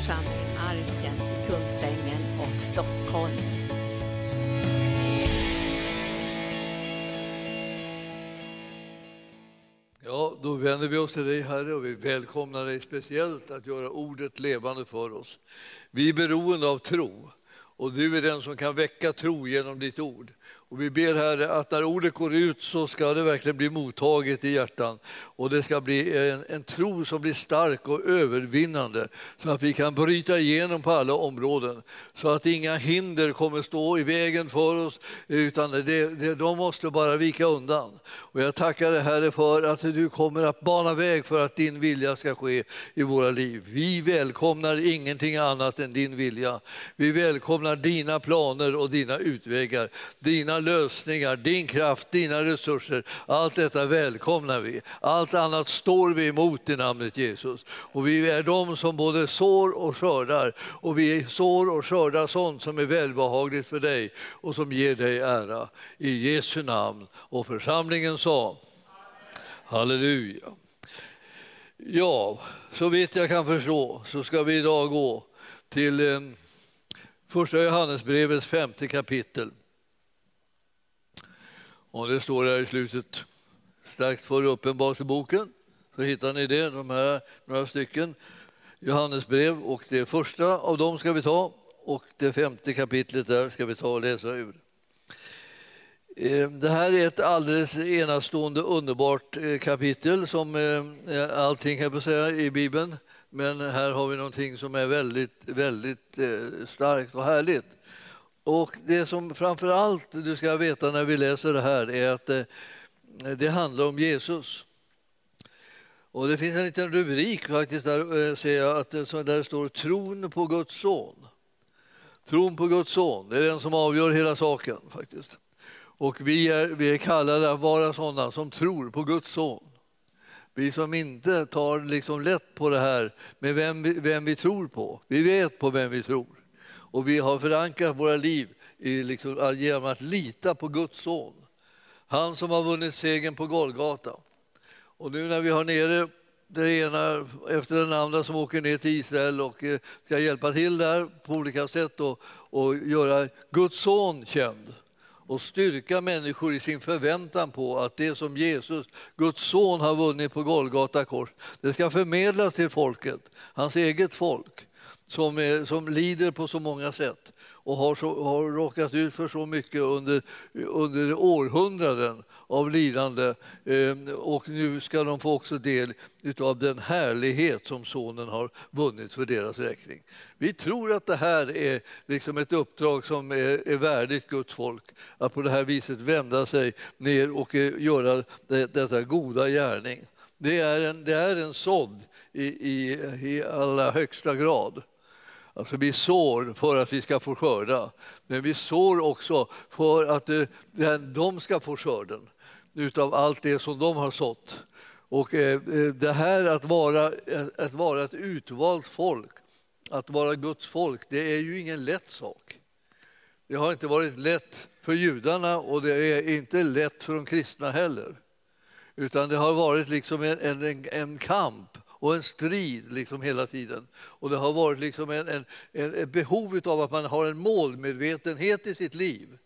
församling Arken i Kungsängen och Stockholm. Ja, då vänder vi oss till dig Herre och vi välkomnar dig speciellt att göra ordet levande för oss. Vi är beroende av tro och du är den som kan väcka tro genom ditt ord. Och vi ber Herre att när ordet går ut så ska det verkligen bli mottaget i hjärtan och det ska bli en, en tro som blir stark och övervinnande så att vi kan bryta igenom på alla områden så att inga hinder kommer stå i vägen för oss utan det, det, de måste bara vika undan. Och jag tackar dig Herre för att du kommer att bana väg för att din vilja ska ske i våra liv. Vi välkomnar ingenting annat än din vilja. Vi välkomnar dina planer och dina utvägar, dina lösningar, din kraft, dina resurser. Allt detta välkomnar vi. Allt annat står vi emot i namnet Jesus. Och vi är de som både sår och skördar. Och vi sår och skördar sånt som är välbehagligt för dig och som ger dig ära. I Jesu namn. Och församlingen sa Halleluja. Ja, så vitt jag kan förstå så ska vi idag gå till eh, Första Johannesbrevets femte kapitel. Och det står där i slutet, strax före Uppenbarelseboken, så hittar ni det, de här några stycken Johannesbrev och det första av dem ska vi ta och det femte kapitlet där ska vi ta och läsa ur. Eh, det här är ett alldeles enastående underbart eh, kapitel som eh, allting här på säga i Bibeln. Men här har vi någonting som är väldigt, väldigt starkt och härligt. Och det som framför allt du ska veta när vi läser det här är att eh, det, handlar om Jesus. Och det finns en liten rubrik faktiskt där, eh, ser jag, att eh, det, där det står tron på Guds son. Tron på Guds son, det är den som avgör hela saken faktiskt. Och vi är, vi är kallade att vara sådana som tror på Guds son. Vi som inte tar liksom lätt på det här med vem vi, vem vi tror på. Vi vet på vem vi tror. Och vi har förankrat våra liv i liksom, genom att lita på Guds son. Han som har vunnit segern på Golgata. Och nu när vi har nere det ena efter den andra som åker ner till Israel och eh, ska hjälpa till där på olika sätt och, och göra Guds son känd och styrka människor i sin förväntan på att det som Jesus, Guds son, har vunnit på Golgata kors, det ska förmedlas till folket, hans eget folk som, är, som lider på så många sätt och har, så, har råkat ut för så mycket under, under århundraden av lidande. Eh, och nu ska de få också del av den härlighet som Sonen har vunnit för deras räkning. Vi tror att det här är liksom ett uppdrag som är, är värdigt Guds folk. Att på det här viset vända sig ner och eh, göra det, detta goda gärning. Det är en, det är en sådd i, i, i allra högsta grad. Alltså vi sår för att vi ska få skörda, men vi sår också för att eh, de ska få skörden utav allt det som de har sått. Och eh, eh, det här att vara, att vara ett utvalt folk, att vara Guds folk, det är ju ingen lätt sak. Det har inte varit lätt för judarna och det är inte lätt för de kristna heller. Utan det har varit liksom en, en, en kamp och en strid liksom hela tiden. Och det har varit liksom en, en, en, ett behov av att man har en målmedvetenhet i sitt liv.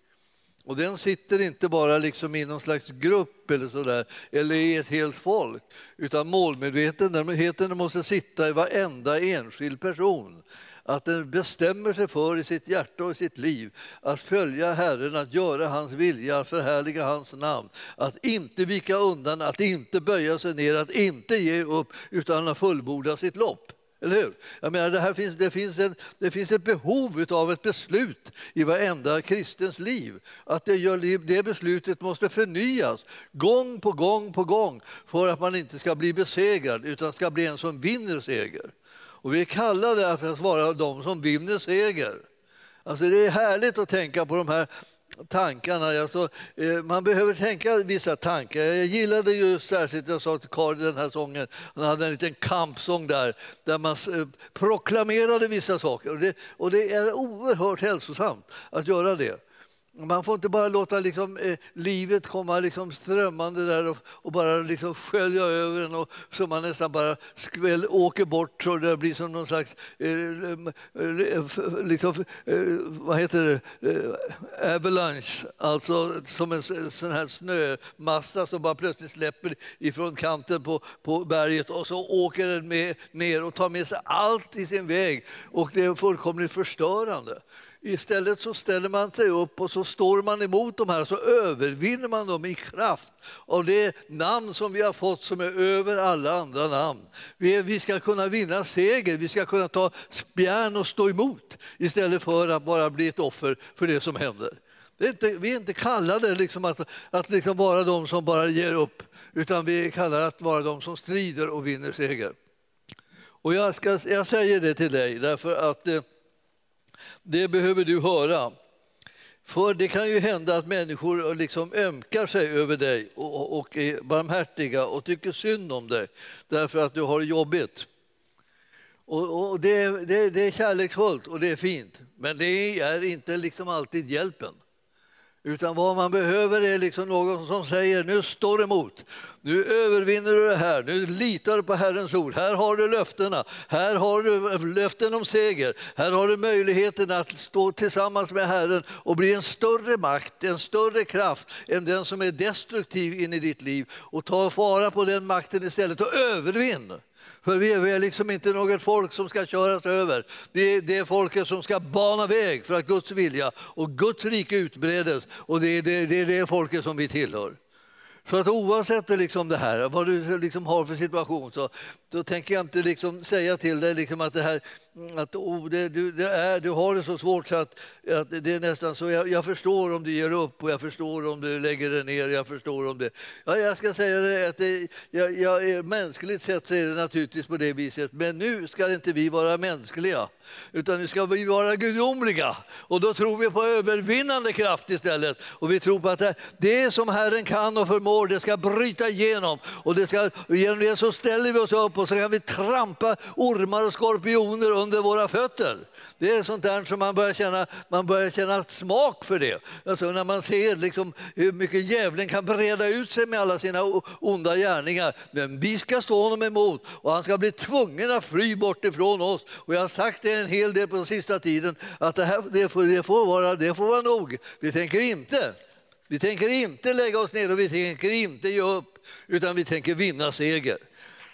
Och den sitter inte bara liksom i någon slags grupp eller, så där, eller i ett helt folk, utan målmedvetenheten måste sitta i varenda enskild person att den bestämmer sig för i sitt hjärta och i sitt liv att följa Herren, att göra hans vilja, att förhärliga hans namn. Att inte vika undan, att inte böja sig ner, att inte ge upp utan att fullborda sitt lopp. Eller hur? Jag menar, det, här finns, det, finns en, det finns ett behov av ett beslut i varenda kristens liv. Att det, gör, det beslutet måste förnyas gång på gång på gång för att man inte ska bli besegrad utan ska bli en som vinner seger. Och vi är kallade för att vara de som vinner seger. Alltså det är härligt att tänka på de här tankarna. Alltså, man behöver tänka vissa tankar. Jag gillade ju särskilt, jag sa till Karin den här sången, han hade en liten kampsång där, där man eh, proklamerade vissa saker. Och det, och det är oerhört hälsosamt att göra det. Man får inte bara låta liksom, eh, livet komma liksom strömmande där och, och bara liksom skölja över en och så man nästan bara skväll, åker bort så det blir som någon slags eh, eh, liksom, eh, vad heter det? Eh, avalanche, alltså som en sån här snömassa som bara plötsligt släpper ifrån kanten på, på berget och så åker den med, ner och tar med sig allt i sin väg och det är fullkomligt förstörande. Istället så ställer man sig upp och så står man emot de här så övervinner man dem i kraft av det namn som vi har fått som är över alla andra namn. Vi, vi ska kunna vinna seger, vi ska kunna ta spjärn och stå emot istället för att bara bli ett offer för det som händer. Det är inte, vi är inte kallade liksom att, att liksom vara de som bara ger upp utan vi är kallade att vara de som strider och vinner seger. Och jag, ska, jag säger det till dig därför att eh, det behöver du höra. För det kan ju hända att människor liksom ömkar sig över dig och, och är barmhärtiga och tycker synd om dig därför att du har det jobbigt. Och, och det, det, det, är kärleksfullt och det är fint, men det är inte liksom alltid hjälpen. Utan vad man behöver är liksom någon som säger nu står emot. Nu övervinner du det här, nu litar du på Herrens ord. Här har du löftena, här har du löften om seger. Här har du möjligheten att stå tillsammans med Herren och bli en större makt, en större kraft än den som är destruktiv in i ditt liv. Och ta vara på den makten istället och övervinn. För vi är liksom inte något folk som ska köras över. Vi är det folket som ska bana väg för att Guds vilja och Guds rike utbredes. Och det är det, det, är det folket som vi tillhör. Så att oavsett liksom det här, vad du liksom har för situation så då tänker jag inte liksom säga till dig liksom att, det här, Mm, att oh, det, du, det är, du har det så svårt så att, att det är nästan så. Jag, jag, förstår om du ger upp och jag förstår om du lägger det ner. Jag förstår om det. Ja, jag ska säga det att det, jag, jag, mänskligt sett så är det naturligtvis på det viset. Men nu ska inte vi vara mänskliga utan nu ska vi vara gudomliga. Och då tror vi på övervinnande kraft istället. Och vi tror på att det, det som Herren kan och förmår, det ska bryta igenom. Och det ska, genom det så ställer vi oss upp och så kan vi trampa ormar och skorpioner under våra fötter. Det är sånt där som man börjar känna, man börjar känna smak för det. Alltså när man ser liksom hur mycket djävulen kan breda ut sig med alla sina onda gärningar. Men vi ska stå honom emot och han ska bli tvungen att fly bort ifrån oss. Och jag har sagt det en hel del på sista tiden att det, här, det, får, det, får, vara, det får vara nog. Vi tänker inte vi tänker inte lägga oss ner och vi tänker inte ge upp, utan vi tänker vinna seger.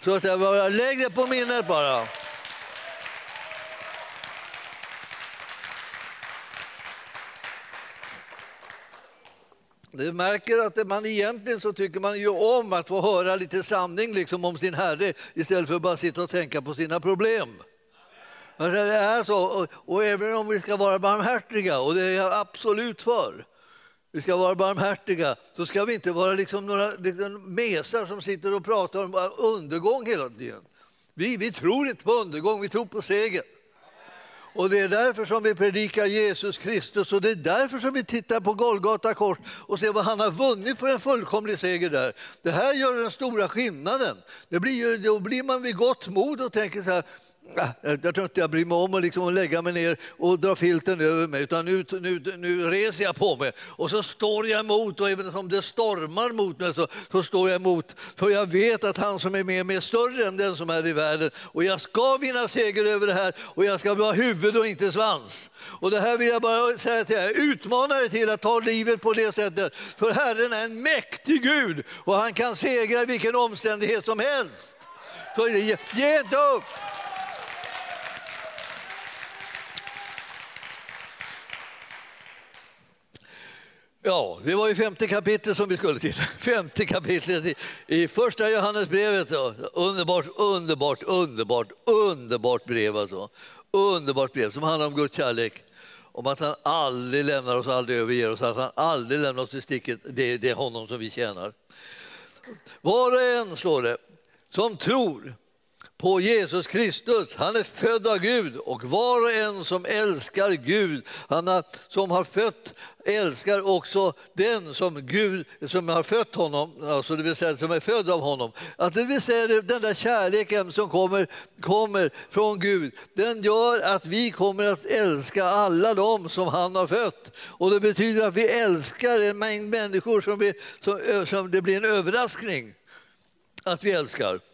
Så att jag bara, lägg det på minnet bara. Du märker att man egentligen så tycker man ju om att få höra lite sanning liksom om sin Herre istället för att bara sitta och tänka på sina problem. Alltså det är så, och, och även om vi ska vara barmhärtiga, och det är jag absolut för, vi ska vara barmhärtiga, så ska vi inte vara liksom några liksom mesar som sitter och pratar om undergång hela tiden. Vi, vi tror inte på undergång, vi tror på seger. Och det är därför som vi predikar Jesus Kristus och det är därför som vi tittar på Golgata kors och ser vad han har vunnit för en fullkomlig seger där. Det här gör den stora skillnaden. Det blir, då blir man vid gott mod och tänker så här, Ah, jag tror inte jag bryr mig om att liksom lägga mig ner och dra filten över mig, utan nu, nu, nu reser jag på mig och så står jag emot och även om det stormar mot mig så, så står jag emot. För jag vet att han som är med mig är större än den som är i världen och jag ska vinna seger över det här och jag ska vara huvud och inte svans. Och det här vill jag bara säga till er, utmana er till att ta livet på det sättet. För Herren är en mäktig Gud och han kan segra i vilken omständighet som helst. Så ge inte upp! Ja, det var ju femte kapitlet som vi skulle till. Femte kapitlet i, i första Johannesbrevet. Underbart, underbart, underbart, underbart brev alltså. Underbart brev som handlar om Guds kärlek. Om att han aldrig lämnar oss, aldrig överger oss, att han aldrig lämnar oss i sticket. Det, det är honom som vi tjänar. Var och en, står det, som tror på Jesus Kristus. Han är född av Gud och var och en som älskar Gud, han har, som har fött, älskar också den som Gud som har fött honom, alltså det vill säga som är född av honom. Att det vill säga den där kärleken som kommer, kommer från Gud, den gör att vi kommer att älska alla dem som han har fött. Och det betyder att vi älskar en mängd människor som, vi, som, som det blir en överraskning att vi älskar.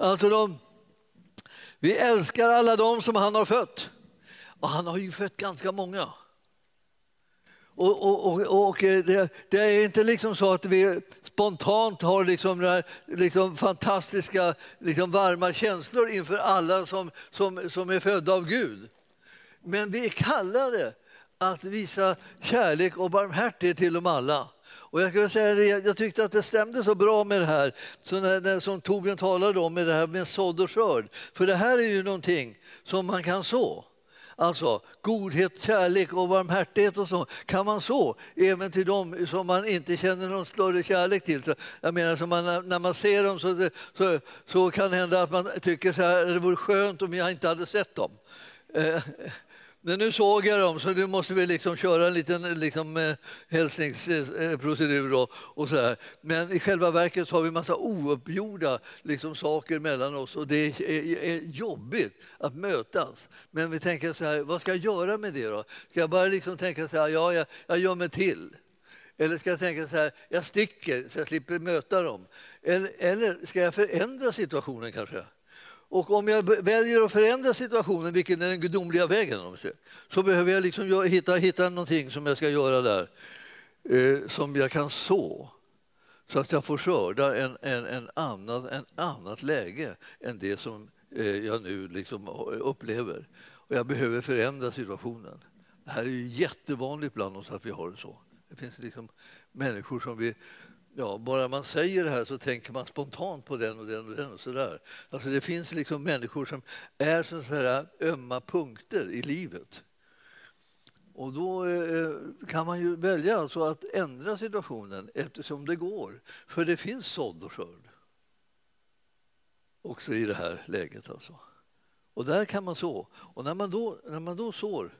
Alltså de, vi älskar alla dem som han har fött. Och han har ju fött ganska många. Och, och, och, och det, det, är inte liksom så att vi spontant har liksom, här, liksom fantastiska liksom varma känslor inför alla som, som, som är födda av Gud. Men vi är kallade att visa kärlek och barmhärtighet till dem alla. Och jag, kan säga det, jag tyckte att det stämde så bra med det här så när, när, som Torbjörn talade om, med det här med sådd och skörd. För det här är ju någonting som man kan så. Alltså godhet, kärlek och barmhärtighet och så kan man så även till dem som man inte känner någon större kärlek till. Så jag menar, så man, när man ser dem så, så, så kan det hända att man tycker så här, det vore skönt om jag inte hade sett dem. Eh, men nu såg jag dem, så nu måste vi liksom köra en liten liksom, eh, hälsningsprocedur. Och, och så här. Men i själva verket har vi en massa ouppgjorda liksom, saker mellan oss och det är, är, är, jobbigt att mötas. Men vi tänker så här, vad ska jag göra med det då? Ska jag bara liksom tänka så här, ja, jag, jag gör mig till? Eller ska jag tänka så här, jag sticker så jag slipper möta dem? Eller, eller ska jag förändra situationen kanske? Och om jag väljer att förändra situationen, vilken är den gudomliga vägen, så behöver jag liksom hitta, hitta någonting som jag ska göra där, eh, som jag kan så så att jag får skörda en, en, en annat, en annat läge än det som eh, jag nu liksom upplever. Och jag behöver förändra situationen. Det här är ju jättevanligt bland oss att vi har det så. Det finns liksom människor som vi Ja, bara man säger det här så tänker man spontant på den och den och den. Och så där. Alltså det finns liksom människor som är så här ömma punkter i livet. Och då eh, kan man ju välja alltså att ändra situationen eftersom det går. För det finns sådd och skörd också i det här läget. Alltså. Och där kan man så. Och när man då, när man då sår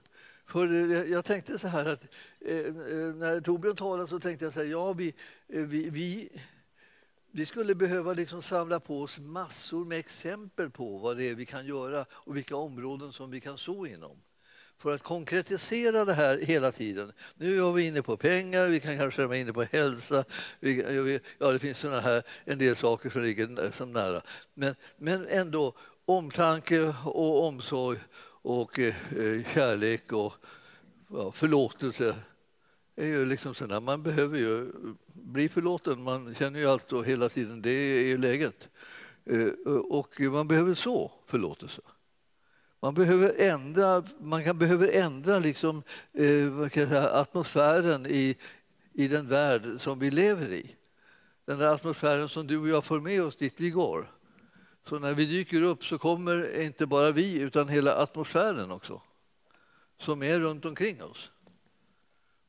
för eh, jag tänkte så här att eh, eh, när Torbjörn talade så tänkte jag så här, ja vi, vi, vi, vi skulle behöva liksom samla på oss massor med exempel på vad det är vi kan göra och vilka områden som vi kan så inom för att konkretisera det här hela tiden. Nu är vi inne på pengar, vi kan kanske vara inne på hälsa. Vi, ja, det finns såna här, en del saker som ligger som nära. Men, men ändå omtanke och omsorg och eh, eh, kärlek och ja, förlåtelse är ju liksom så man behöver ju eh, bli förlåten. Man känner ju allt och hela tiden, det är läget. Eh, eh, och man behöver så förlåtelse. Man behöver ändra, man kan behöver ändra liksom, eh, säga, atmosfären i, i den värld som vi lever i. Den där atmosfären som du och jag får med oss dit vi går. Så när vi dyker upp så kommer inte bara vi utan hela atmosfären också som är runt omkring oss.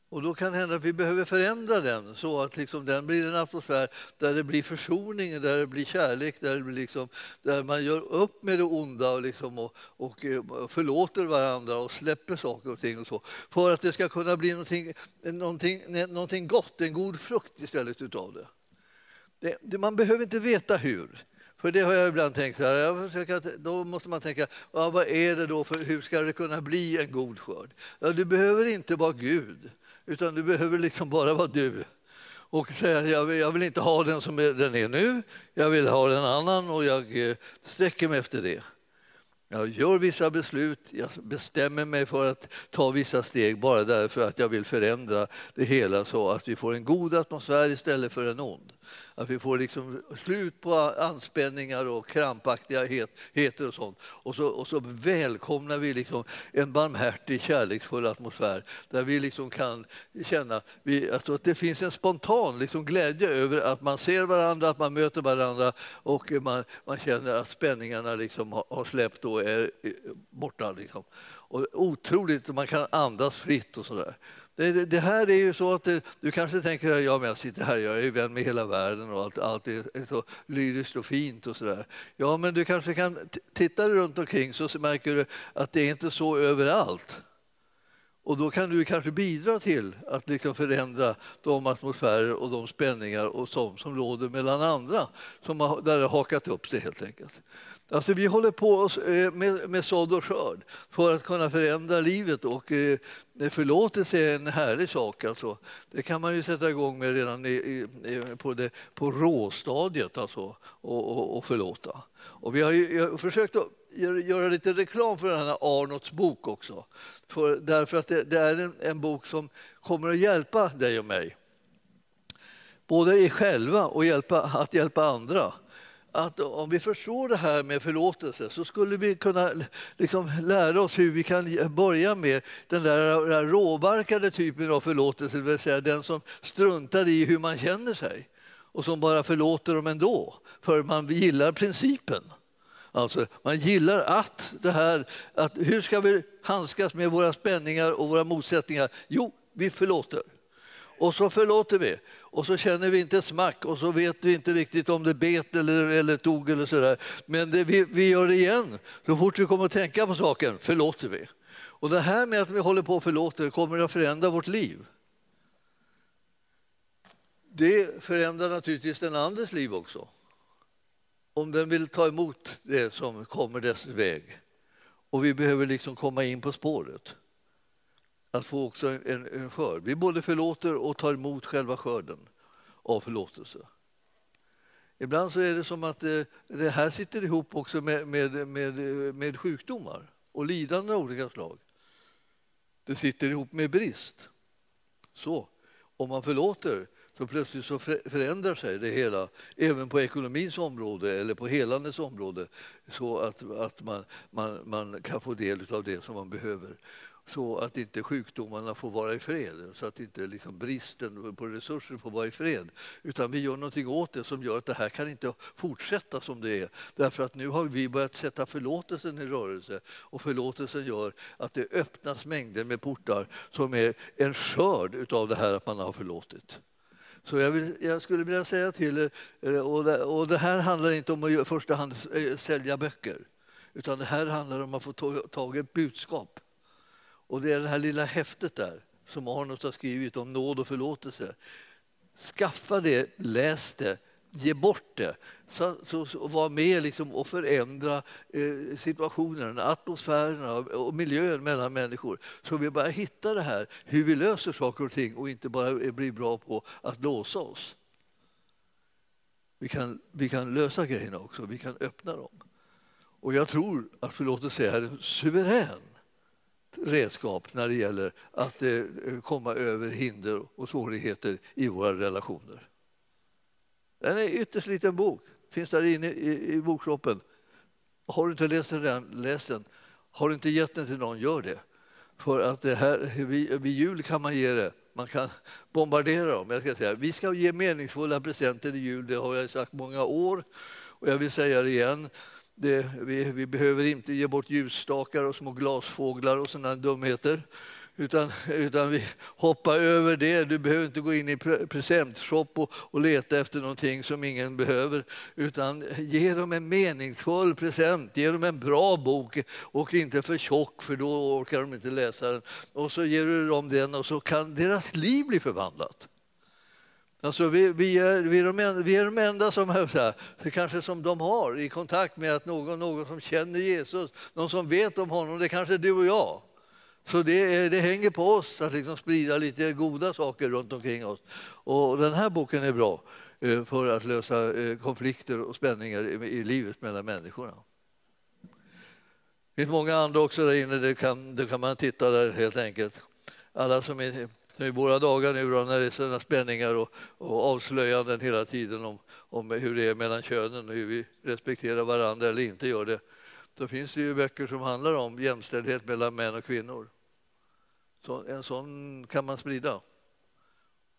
Och då kan det hända att vi behöver förändra den så att liksom den blir en atmosfär där det blir försoning, där det blir kärlek, där, det blir liksom, där man gör upp med det onda och, liksom och, och, eh, förlåter varandra och släpper saker och ting och så. För att det ska kunna bli någonting, någonting, någonting gott, en god frukt istället utav det. det, det man behöver inte veta hur. För det har jag ibland tänkt så här, jag försöker, då måste man tänka, ja, vad är det då för, hur ska det kunna bli en god skörd? Ja, du behöver inte vara Gud, utan du behöver liksom bara vara du. Och säga, jag vill, jag vill inte ha den som den är nu, jag vill ha en annan och jag eh, sträcker mig efter det. Jag gör vissa beslut, jag bestämmer mig för att ta vissa steg bara därför att jag vill förändra det hela så att vi får en god atmosfär istället för en ond. Att vi får liksom slut på anspänningar och krampaktigheter och sånt. Och så, och så välkomnar vi liksom en barmhärtig, kärleksfull atmosfär där vi liksom kan känna vi, alltså att det finns en spontan liksom glädje över att man ser varandra, att man möter varandra och man, man känner att spänningarna liksom har, har släppt och är borta. Liksom. Och otroligt, man kan andas fritt och sådär. Det, det, här är ju så att det, du kanske tänker ja, men jag sitter här, jag är ju vän med hela världen och allt, allt är så lyriskt och fint och sådär. Ja, men du kanske kan titta runt omkring så märker du att det är inte så överallt. Och då kan du kanske bidra till att liksom förändra de atmosfärer och de spänningar och som, som råder mellan andra, som har, där det har hakat upp sig helt enkelt. Alltså vi håller på eh, med, med sådd och skörd för att kunna förändra livet och eh, förlåtelse är en härlig sak. Alltså. Det kan man ju sätta igång med redan i, i, på, det, på råstadiet alltså, och, och, och förlåta. Och vi har ju, försökt att göra lite reklam för den här Arnolds bok också. För, därför att det, det är en, en, bok som kommer att hjälpa dig och mig. Både i själva och hjälpa, att hjälpa andra att om vi förstår det här med förlåtelse så skulle vi kunna liksom lära oss hur vi kan börja med den där, där råbarkade typen av förlåtelse, det vill säga den som struntar i hur man känner sig och som bara förlåter dem ändå, för man gillar principen. Alltså, man gillar att det här, att hur ska vi handskas med våra spänningar och våra motsättningar? Jo, vi förlåter. Och så förlåter vi och så känner vi inte smack och så vet vi inte riktigt om det bet eller, eller tog eller sådär. Men det, vi, vi gör det igen. Så fort vi kommer att tänka på saken förlåter vi. Och det här med att vi håller på och förlåter kommer att förändra vårt liv. Det förändrar naturligtvis den andres liv också. Om den vill ta emot det som kommer dess väg. Och vi behöver liksom komma in på spåret att få också en, en skörd. Vi både förlåter och tar emot själva skörden av förlåtelse. Ibland så är det som att det, det här sitter ihop också med, med, med, med sjukdomar och lidanden av olika slag. Det sitter ihop med brist. Så, om man förlåter så plötsligt så förändrar sig det hela, även på ekonomins område eller på helandets område så att, att man, man, man kan få del av det som man behöver så att inte sjukdomarna får vara i fred, så att inte liksom bristen på resurser får vara i fred. Utan vi gör någonting åt det som gör att det här kan inte fortsätta som det är. Därför att nu har vi börjat sätta förlåtelsen i rörelse och förlåtelsen gör att det öppnas mängder med portar som är en skörd av det här att man har förlåtit. Så jag, vill, jag, skulle vilja säga till er, och det, och det här handlar inte om att i första hand eh, sälja böcker, utan det här handlar om att få tag i ett budskap och det är det här lilla häftet där som Arnold har skrivit om nåd och förlåtelse. Skaffa det, läs det, ge bort det. Så, så, så var med liksom och förändra eh, situationen, atmosfären och miljön mellan människor. Så vi bara hittar det här, hur vi löser saker och ting och inte bara eh, blir bra på att låsa oss. Vi kan, vi kan lösa grejerna också, vi kan öppna dem. Och jag tror att förlåtelse är suverän redskap när det gäller att eh, komma över hinder och svårigheter i våra relationer. Den är en ytterst liten bok, finns där inne i, i bokkroppen. Har du inte läst den redan, läs den. Har du inte gett den till någon, gör det. För att det här, vid, vid jul kan man ge det. Man kan bombardera dem. Jag ska säga, vi ska ge meningsfulla presenter i jul, det har jag sagt många år. Och jag vill säga det igen. Det, vi, vi, behöver inte ge bort ljusstakar och små glasfåglar och sådana dumheter. Utan, utan vi hoppar över det. Du behöver inte gå in i presentshop och, och leta efter någonting som ingen behöver. Utan ge dem en meningsfull present, ge dem en bra bok och inte för tjock för då orkar de inte läsa den. Och så ger du dem den och så kan deras liv bli förvandlat. Alltså vi, vi, är, vi, är de enda, vi är de enda som, här, kanske som de har i kontakt med att någon, någon som känner Jesus, någon som vet om honom, det kanske är du och jag. Så det, det hänger på oss att liksom sprida lite goda saker runt omkring oss. Och den här boken är bra eh, för att lösa eh, konflikter och spänningar i livet mellan människorna. Det finns många andra också där inne, det kan, det kan man titta där helt enkelt. Alla som är i våra dagar nu då, när det är sådana spänningar och, och avslöjanden hela tiden om, om hur det är mellan könen och hur vi respekterar varandra eller inte gör det. Då finns det ju böcker som handlar om jämställdhet mellan män och kvinnor. Så en sån kan man sprida.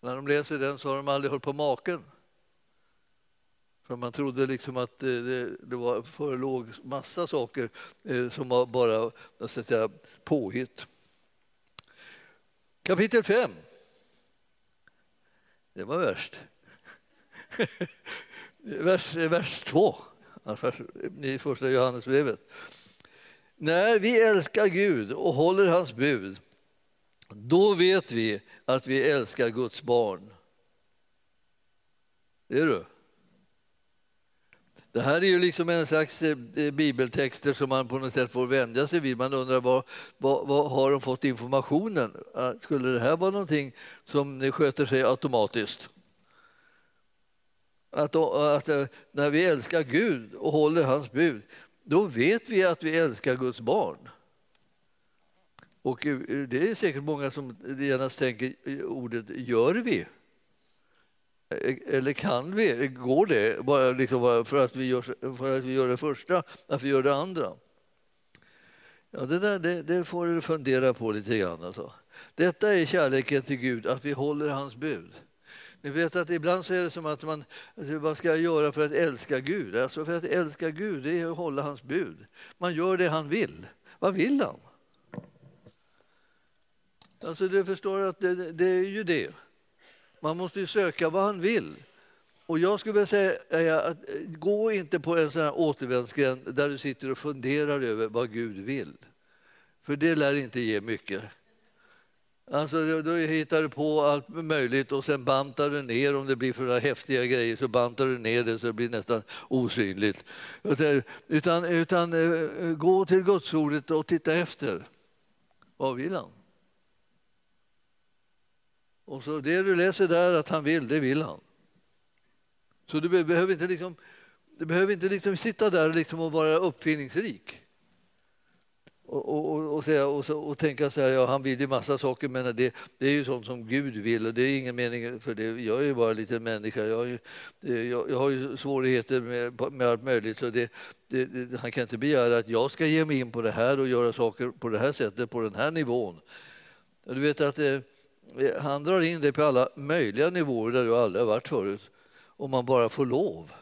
När de läser den så har de aldrig hört på maken. För man trodde liksom att eh, det, det var, förelåg massa saker eh, som var bara så att säga, påhitt. Kapitel 5. Det var värst. vers, vers 2 i första Johannesbrevet. När vi älskar Gud och håller hans bud, då vet vi att vi älskar Guds barn. Det är du. Det här är ju liksom en slags eh, eh, bibeltexter som man på något sätt får vänja sig vid. Man undrar var, var, var har de fått informationen? Skulle det här vara någonting som sköter sig automatiskt? Att, eh, att när vi älskar Gud och håller hans bud, då vet vi att vi älskar Guds barn. Och det är säkert många som genast tänker ordet gör vi. Eh, eller kan vi? Går det bara, liksom för, att vi gör, för att vi gör det första, att vi gör det andra? Ja, det, där, det, det får du fundera på lite grann. Alltså. Detta är kärleken till Gud, att vi håller hans bud. Ni vet att ibland så är det som att man, alltså, vad ska jag göra för att älska Gud? Alltså för att älska Gud det är att hålla hans bud. Man gör det han vill. Vad vill han? Alltså du förstår att det, det är ju det. Man måste ju söka vad han vill. Och jag skulle vilja säga att eh, gå inte på en sån här återvändsgränd där du sitter och funderar över vad Gud vill. För det lär inte ge mycket. Alltså, då hittar du på allt möjligt och sen bantar du ner om det blir för häftiga grejer så bantar du ner det så det blir nästan osynligt. Utan, utan eh, gå till Gudsordet och titta efter. Vad vill han? Och så det du läser där att han vill, det vill han. Så du behöver inte, liksom, du behöver inte liksom sitta där liksom och vara uppfinningsrik och, och, och, säga, och, och, tänka så här, ja, han vill ju massa saker men det, det är ju sånt som Gud vill och det är ingen mening för det. Jag är ju bara en liten människa. Jag har ju, eh, jag, jag har ju svårigheter med, med allt möjligt så det, det, han kan inte begära att jag ska ge mig in på det här och göra saker på det här sättet, på den här nivån. Du vet att eh, Eh, han drar in dig på alla möjliga nivåer där du aldrig har varit förut om man bara får lov.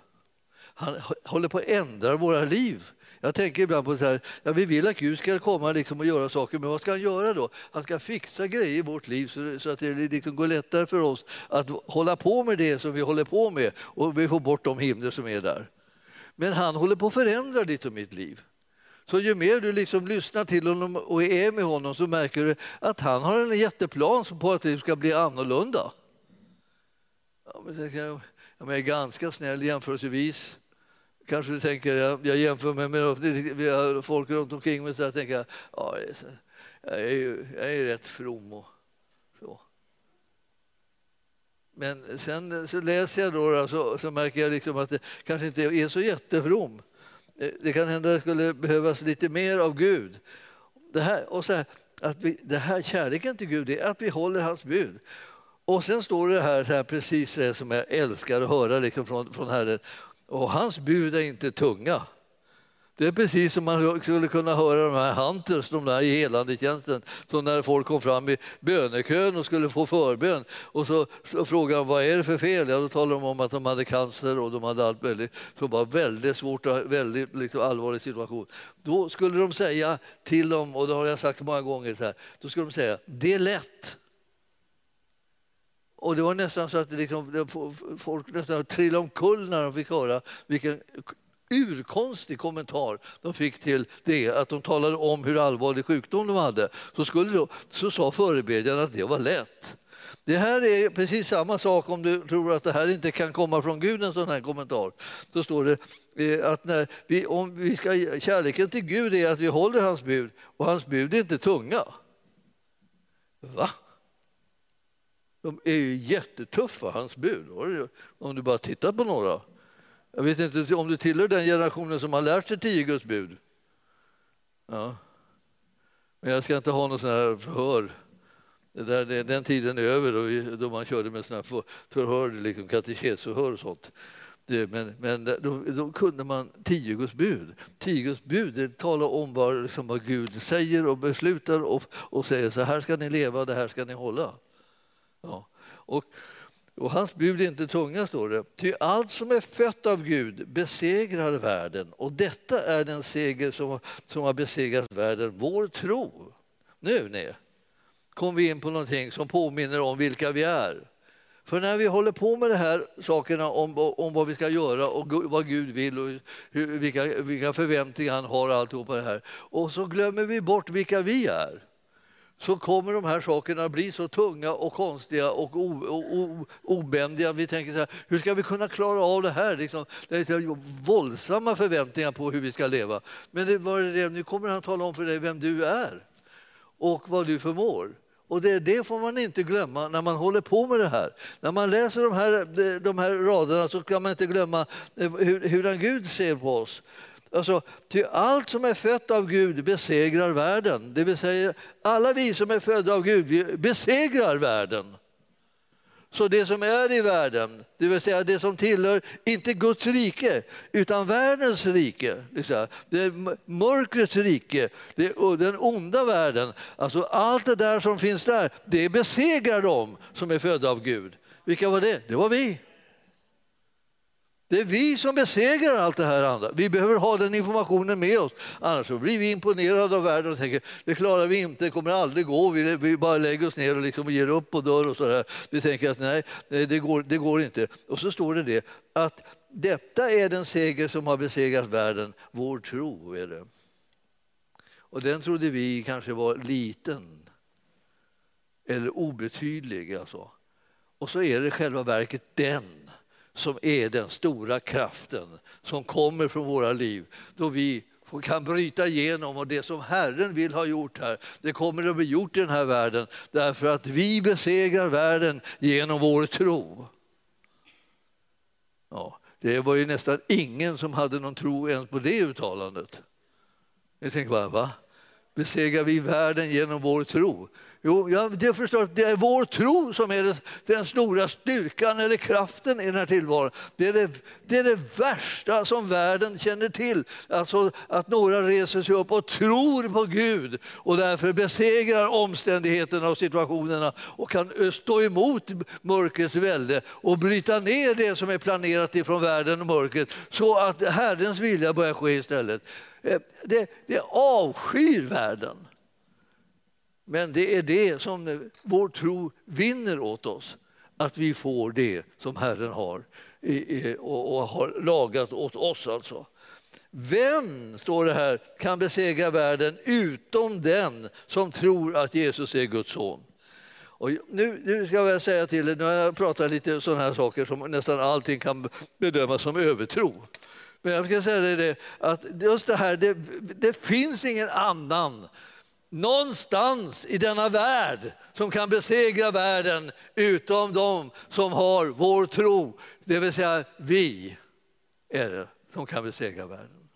Han håller på att ändra våra liv jag tänker ibland på så här, ja, vi vill att Gud ska komma liksom och göra saker, men vad ska han göra då? Han ska fixa grejer i vårt liv så, så att det liksom går lättare för oss att hålla på med det som vi håller på med och vi får bort de hinder som är där. Men han håller på att förändra ditt och mitt liv. Så ju mer du liksom lyssnar till honom och är med honom så märker du att han har en jätteplan på att det ska bli annorlunda. Ja, men jag är ganska snäll jämförelsevis. Kanske du tänker, jag, jag jämför mig med folk runt omkring mig så jag tänker ja, jag är, ju, jag är rätt from och så. Men sen så läser jag då, så, så märker jag liksom att det kanske inte är så jättefrom. Eh, det kan hända att det skulle behövas lite mer av Gud. Det här, och så här, att vi, det här kärleken till Gud är att vi håller hans bud. Och sen står det här, så här precis det som jag älskar att höra liksom från, från Herren. Och hans bud är inte tunga. Det är precis som man skulle kunna höra de här hunters, de där i helandetjänsten, som när folk kom fram i bönekön och skulle få förbön och så, så frågade de vad är det för fel? Ja, då talade de om att de hade cancer och de hade allt möjligt som var väldigt svårt och väldigt liksom, allvarlig situation. Då skulle de säga till dem, och det har jag sagt många gånger, så här, då skulle de säga det är lätt. Och det var nästan så att liksom, folk nästan trillade omkull när de fick höra vilken urkonstig kommentar de fick till det, att de talade om hur allvarlig sjukdom de hade. Så, skulle då, så sa förebedjarna att det var lätt. Det här är precis samma sak om du tror att det här inte kan komma från Gud, en sån här kommentar. Då står det eh, att när vi, om vi ska, kärleken till Gud är att vi håller hans bud och hans bud är inte tunga. Va? De är ju jättetuffa, hans bud, om du bara tittar på några. Jag vet inte om du tillhör den generationen som har lärt sig tio Guds bud. Ja. Men jag ska inte ha något sån här förhör. Det där, den tiden är över då, vi, då man körde med såna för, förhör, liksom katekesförhör och sånt. Det, men men då, då, kunde man tio Guds bud. Tio Guds bud det talar om vad, liksom, vad Gud säger och beslutar och, och säger så här ska ni leva, det här ska ni hålla. Ja. Och, och hans bud är inte tunga, står det. Ty allt som är fött av Gud besegrar världen och detta är den seger som, som har besegrat världen, vår tro. Nu, nej. kom vi in på någonting som påminner om vilka vi är. För när vi håller på med de här sakerna om, om vad vi ska göra och vad Gud vill och hur, vilka, vilka förväntningar han har alltihop det här och så glömmer vi bort vilka vi är så kommer de här sakerna bli så tunga och konstiga och obändiga. Vi tänker så här, hur ska vi kunna klara av det här? Liksom, det är våldsamma förväntningar på hur vi ska leva. Men det var det, nu kommer han tala om för dig vem du är och vad du förmår. Och det, det, får man inte glömma när man håller på med det här. När man läser de här, de här raderna så kan man inte glömma eh, hur, hur Gud ser på oss. Alltså, till allt som är fött av Gud besegrar världen. Det vill säga, alla vi som är födda av Gud vi besegrar världen. Så det som är i världen, det vill säga det som tillhör, inte Guds rike, utan världens rike, det är mörkrets rike, det är den onda världen, alltså allt det där som finns där, det besegrar de som är födda av Gud. Vilka var det? Det var vi. Det är vi som besegrar allt det här andra. Vi behöver ha den informationen med oss. Annars blir vi imponerade av världen och tänker det klarar vi inte, det kommer aldrig gå. Vi, vi bara lägger oss ner och liksom ger upp och dör. Och så där. Vi tänker att nej, det går, det går inte. Och så står det det att detta är den seger som har besegrat världen. Vår tro är det. Och den trodde vi kanske var liten eller obetydlig. Alltså. Och så är det själva verket den som är den stora kraften som kommer från våra liv då vi kan bryta igenom och det som Herren vill ha gjort här, det kommer att bli gjort i den här världen därför att vi besegrar världen genom vår tro. Ja, det var ju nästan ingen som hade någon tro ens på det uttalandet. Jag tänker bara, va? Besegrar vi världen genom vår tro? Jo, jag förstår att det är vår tro som är den, den, stora styrkan eller kraften i den här tillvaron. Det är det, det är det värsta som världen känner till. Alltså att några reser sig upp och tror på Gud och därför besegrar omständigheterna och situationerna och kan eh, stå emot mörkrets välde och bryta ner det som är planerat ifrån världen och mörkret så att Herrens vilja börjar ske istället. Eh, det, det avskyr världen. Men det är det som vår tro vinner åt oss, att vi får det som Herren har och har lagat åt oss. alltså. Vem, står det här, kan besegra världen utom den som tror att Jesus är Guds son? Och nu, nu ska jag säga till er, nu har jag pratat lite sådana här saker som nästan allting kan bedömas som övertro. Men jag ska säga det att just det här, det, det finns ingen annan någonstans i denna värld som kan besegra världen utom de som har vår tro. Det vill säga vi är det som kan besegra världen.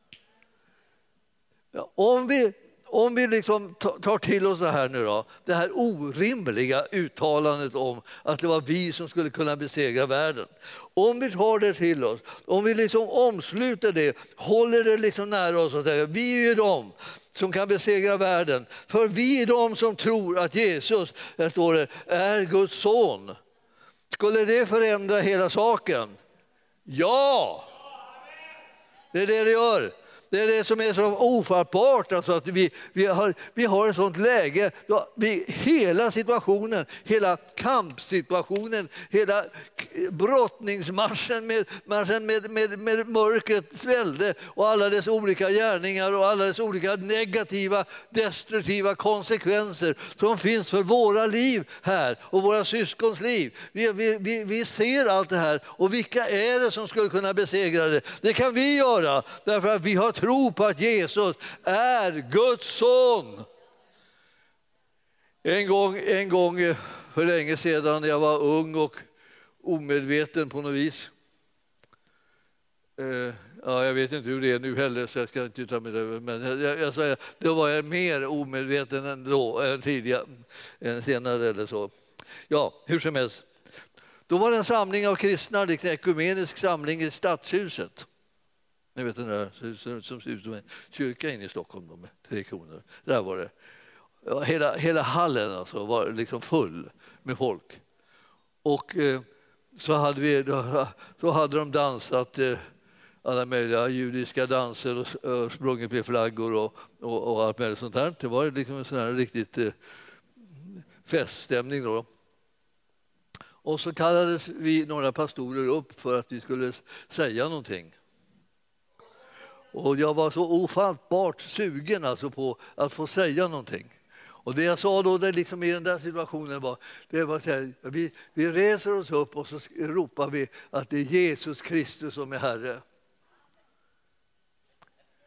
Ja, om vi, om vi liksom tar till oss det här nu då, det här orimliga uttalandet om att det var vi som skulle kunna besegra världen. Om vi tar det till oss, om vi liksom omsluter det, håller det liksom nära oss och säger vi är ju de som kan besegra världen. För vi är de som tror att Jesus, där står det, är Guds son. Skulle det förändra hela saken? Ja! Det är det det gör. Det är det som är så ofattbart, alltså att vi, vi, har, vi har ett sånt läge då vi, hela situationen, hela kampsituationen, hela brottningsmarschen med, marschen med, med, med mörkrets välde och alla dess olika gärningar och alla dess olika negativa, destruktiva konsekvenser som finns för våra liv här och våra syskons liv. Vi, vi, vi ser allt det här och vilka är det som skulle kunna besegra det? Det kan vi göra därför att vi har tro på att Jesus är Guds son. En gång, en gång för länge sedan när jag var ung och omedveten på något vis. Eh, ja, jag vet inte hur det är nu heller, så jag ska inte yttra mig över Men jag, jag säger, då var jag mer omedveten än, då, än tidigare, än senare eller så. Ja, hur som helst. Då var det en samling av kristna, liksom en ekumenisk samling i Stadshuset. Ni vet den där som ser ut som en kyrka inne i Stockholm med tre kronor. Där var det. Hela, hela hallen alltså var liksom full med folk. Och eh, så, hade vi, då, då hade de dansat eh, alla möjliga judiska danser och, och eh, sprungit med flaggor och, och, och, allt möjligt sånt där. Det var liksom en sån här riktigt eh, feststämning. Då. Och så kallades vi några pastorer upp för att vi skulle säga någonting. Och jag var så ofattbart sugen alltså på att få säga någonting. Och det jag sa då det liksom i den där situationen var, det var så här, vi, vi reser oss upp och så ropar vi att det är Jesus Kristus som är Herre.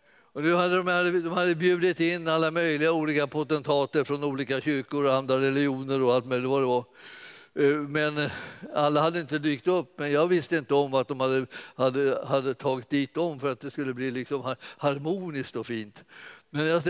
Och nu hade de, de hade bjudit in alla möjliga olika potentater från olika kyrkor och andra religioner och allt möjligt vad det var. Eh, men eh, alla hade inte dykt upp, men jag visste inte om att de hade, hade, hade tagit dit dem för att det skulle bli liksom harmoniskt och fint. Men jag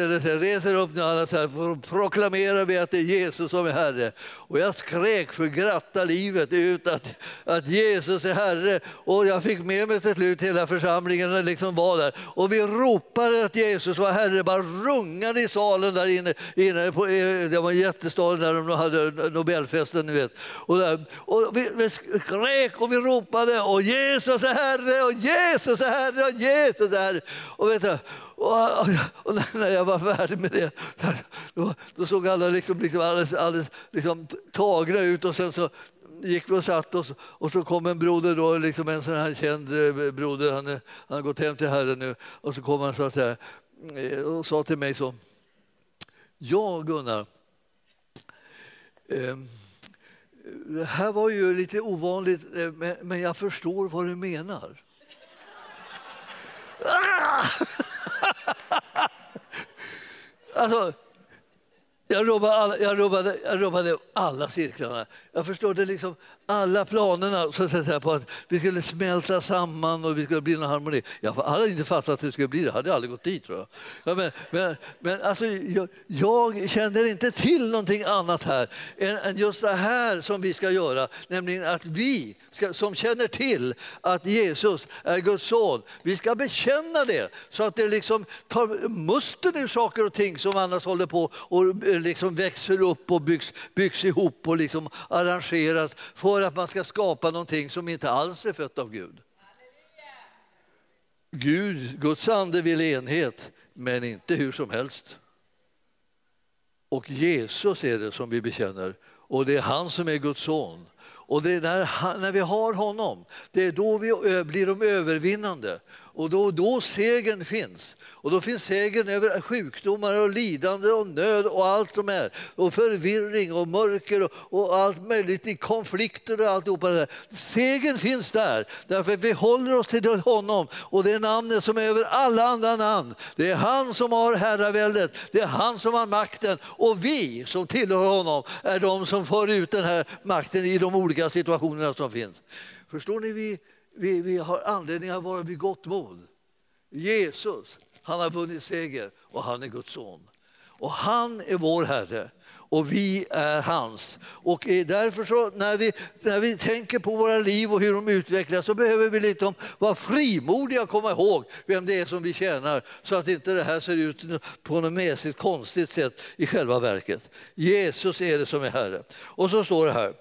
reser upp nu alla så här, proklamerar vi att det är Jesus som är Herre. Och jag skrek för gratta livet ut att, att Jesus är Herre. Och jag fick med mig till slut hela församlingen liksom var där. Och vi ropade att Jesus var Herre, bara rungade i salen där inne. inne på, det var en jättestad där de hade Nobelfesten, ni vet. Och, där, och vi, vi skrek och vi ropade och Jesus är Herre och Jesus är Herre och Jesus är Herre. Och vet du, och, och, när jag var färdig med det, då, då såg alla liksom, liksom alldeles, alldeles liksom, tagna ut och sen så gick vi och satt oss och så kom en broder, då, liksom en sån här känd eh, broder, han, eh, han har gått hem till Herren nu, och så kom han så här, eh, och sa till mig så, ja Gunnar, eh, det här var ju lite ovanligt, men jag förstår vad du menar. Ah! Alltså, jag rubbade, alla, jag, rubbade, jag rubbade alla cirklarna. Jag förstod det liksom alla planerna så att säga, på att vi skulle smälta samman och vi skulle bli en harmoni. Jag hade inte fattat att det skulle bli det. Jag hade aldrig gått dit. Tror jag. Ja, men, men, men alltså, jag, jag känner inte till någonting annat här än, än, just det här som vi ska göra. Nämligen att vi ska, som känner till att Jesus är Guds son, vi ska bekänna det så att det liksom tar musten ur saker och ting som annars håller på och eh, liksom växer upp och byggs, byggs ihop och liksom arrangeras för att man ska skapa någonting som inte alls är fött av Gud. Gud, Guds ande vill enhet, men inte hur som helst. Och Jesus är det som vi bekänner och det är han som är Guds son. Och det är när, när vi har honom, det är då vi blir de övervinnande. Och då, då segern finns. Och då finns segern över sjukdomar och lidande och nöd och allt som är. Och förvirring och mörker och, och allt möjligt i konflikter och alltihopa det där. Segern finns där, därför att vi håller oss till honom. Och det är namnet som är över alla andra namn. Det är han som har herraväldet, det är han som har makten. Och vi som tillhör honom är de som för ut den här makten i de olika situationerna som finns. Förstår ni? Vi, vi, vi har anledning att vara vid gott mod. Jesus, han har vunnit seger och han är Guds son. Och han är vår Herre och vi är hans. Och därför så när vi, när vi tänker på våra liv och hur de utvecklas så behöver vi liksom vara frimodiga och komma ihåg vem det är som vi tjänar så att inte det här ser ut på något mässigt konstigt sätt i själva verket. Jesus är det som är Herre. Och så står det här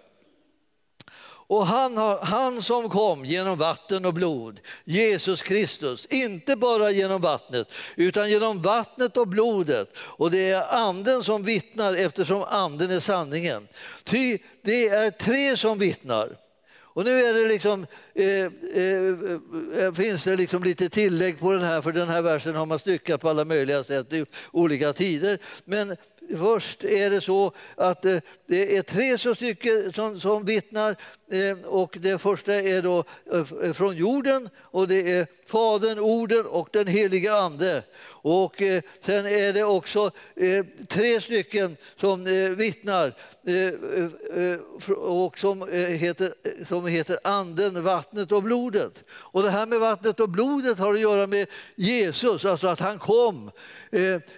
och han, har, han som kom genom vatten och blod, Jesus Kristus, inte bara genom vattnet utan genom vattnet och blodet. Och det är anden som vittnar eftersom anden är sanningen. Ty det är tre som vittnar. Och nu är det liksom, eh, eh, eh, finns det liksom lite tillägg på den här, för den här versen har man styckat på alla möjliga sätt i olika tider. Men Först är det så att eh, det är tre stycken som, som vittnar eh, och det första är då eh, från jorden och det är Fadern, Orden och den heliga Ande. Och sen är det också tre stycken som vittnar Eh, eh, eh, och som heter, som heter Anden, vattnet och blodet. Och det här med vattnet och blodet har att göra med Jesus, alltså att han kom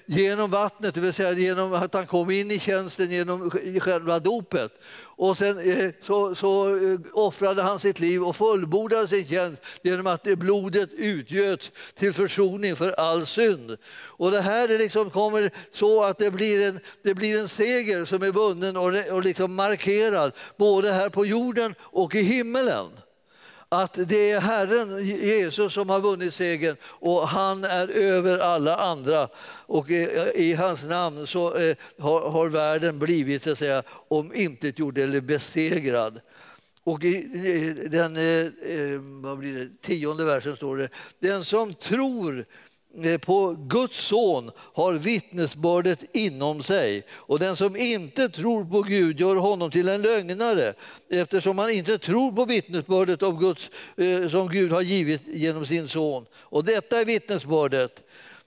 genom vattnet, det vill säga genom att han kom in i tjänsten genom själva dopet. Och sen eh, så, så eh, offrade han sitt liv och fullbordade sin tjänst genom att blodet utgöts till försoning för all synd. Och det här är liksom kommer så att det blir en, det blir en seger som är vunnen och, och liksom markerad både här på jorden och i himmelen att det är Herren Jesus som har vunnit segern och han är över alla andra. Och i hans namn så eh, har världen blivit så att säga, omintetgjord eller besegrad. Och i den eh, eh, vad blir det, tionde versen står det, den som tror Eh, på Guds son har vittnesbördet inom sig och den som inte tror på Gud gör honom till en lögnare eftersom han inte tror på vittnesbördet av Guds, eh, som Gud har givit genom sin son. Och detta är vittnesbördet.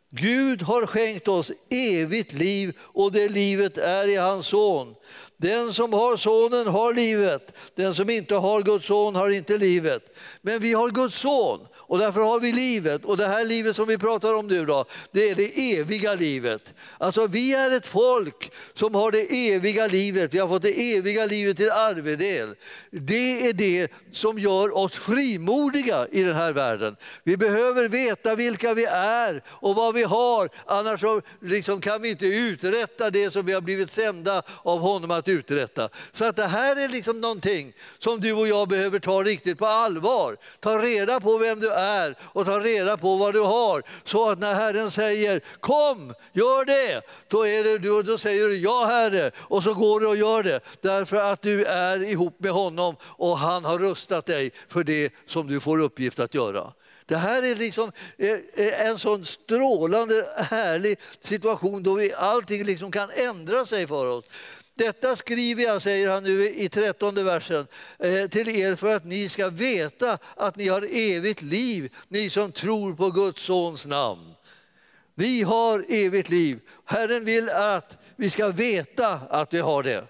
Gud har skänkt oss evigt liv och det livet är i hans son. Den som har sonen har livet, den som inte har Guds son har inte livet. Men vi har Guds son och därför har vi livet. Och det här livet som vi pratar om nu då, det är det eviga livet. Alltså vi är ett folk som har det eviga livet. Vi har fått det eviga livet till arvedel. Det är det som gör oss frimodiga i den här världen. Vi behöver veta vilka vi är och vad vi har. Annars liksom kan vi inte uträtta det som vi har blivit sända av honom att uträtta. Så att det här är liksom någonting som du och jag behöver ta riktigt på allvar. Ta reda på vem du är och ta reda på vad du har. Så att när Herren säger kom, gör det, då, är det, då, då säger du ja Herre och så går du och gör det. Därför att du är ihop med honom och han har rustat dig för det som du får uppgift att göra. Det här är liksom eh, eh, en sån strålande härlig situation då vi, allting liksom kan ändra sig för oss. Detta skriver jag, säger han nu i trettonde versen, eh, till er för att ni ska veta att ni har evigt liv, ni som tror på Guds sons namn. Vi har evigt liv. Herren vill att vi ska veta att vi har det.